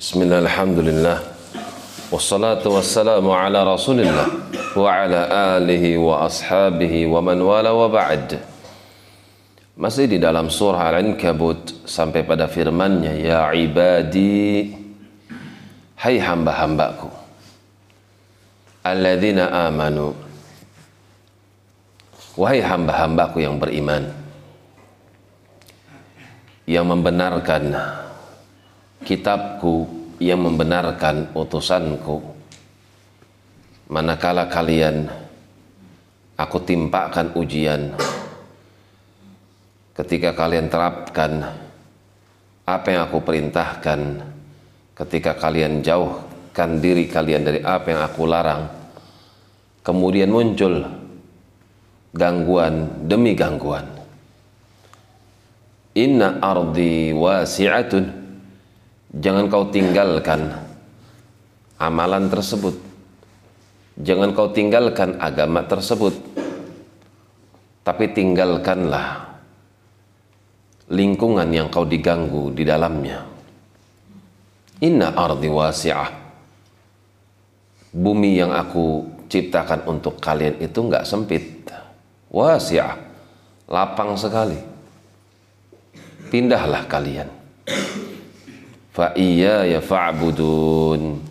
Bismillah, alhamdulillah. Wassalatu wassalamu ala rasulillah wa ala alihi wa ashabihi wa man wala wa ba'd. Masih di dalam surah Al-Ankabut sampai pada firman-Nya, ya ibadi hai hamba-hambaku alladzina amanu wahai hamba-hambaku yang beriman yang membenarkan kitabku yang membenarkan utusanku. Manakala kalian aku timpakan ujian. Ketika kalian terapkan apa yang aku perintahkan ketika kalian jauhkan diri kalian dari apa yang aku larang kemudian muncul gangguan demi gangguan. Inna ardi wasi'atun jangan kau tinggalkan amalan tersebut jangan kau tinggalkan agama tersebut tapi tinggalkanlah lingkungan yang kau diganggu di dalamnya. Inna ardi wasi'ah. Bumi yang aku ciptakan untuk kalian itu nggak sempit. Wasi'ah. Lapang sekali. Pindahlah kalian. Fa iya ya fa'budun.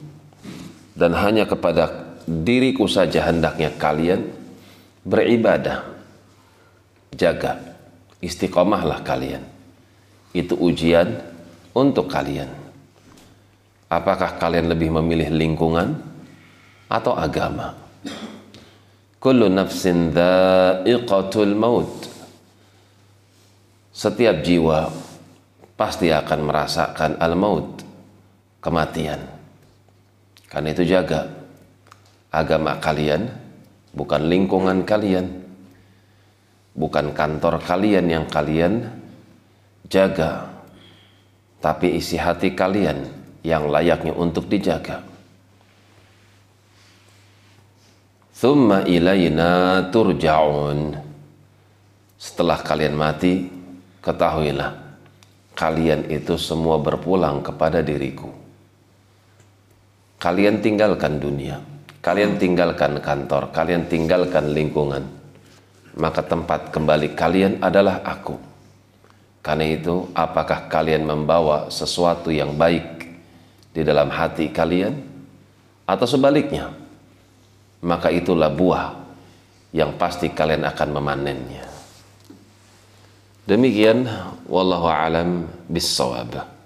Dan hanya kepada diriku saja hendaknya kalian beribadah. Jaga istiqomahlah kalian. Itu ujian untuk kalian. Apakah kalian lebih memilih lingkungan atau agama? Kullu nafsin dha'iqatul maut. Setiap jiwa pasti akan merasakan al-maut, kematian. Karena itu jaga agama kalian, bukan lingkungan kalian bukan kantor kalian yang kalian jaga, tapi isi hati kalian yang layaknya untuk dijaga. Thumma ilayna turja'un. Setelah kalian mati, ketahuilah kalian itu semua berpulang kepada diriku. Kalian tinggalkan dunia, kalian tinggalkan kantor, kalian tinggalkan lingkungan maka tempat kembali kalian adalah aku. Karena itu, apakah kalian membawa sesuatu yang baik di dalam hati kalian atau sebaliknya? Maka itulah buah yang pasti kalian akan memanennya. Demikian wallahu alam bissawab.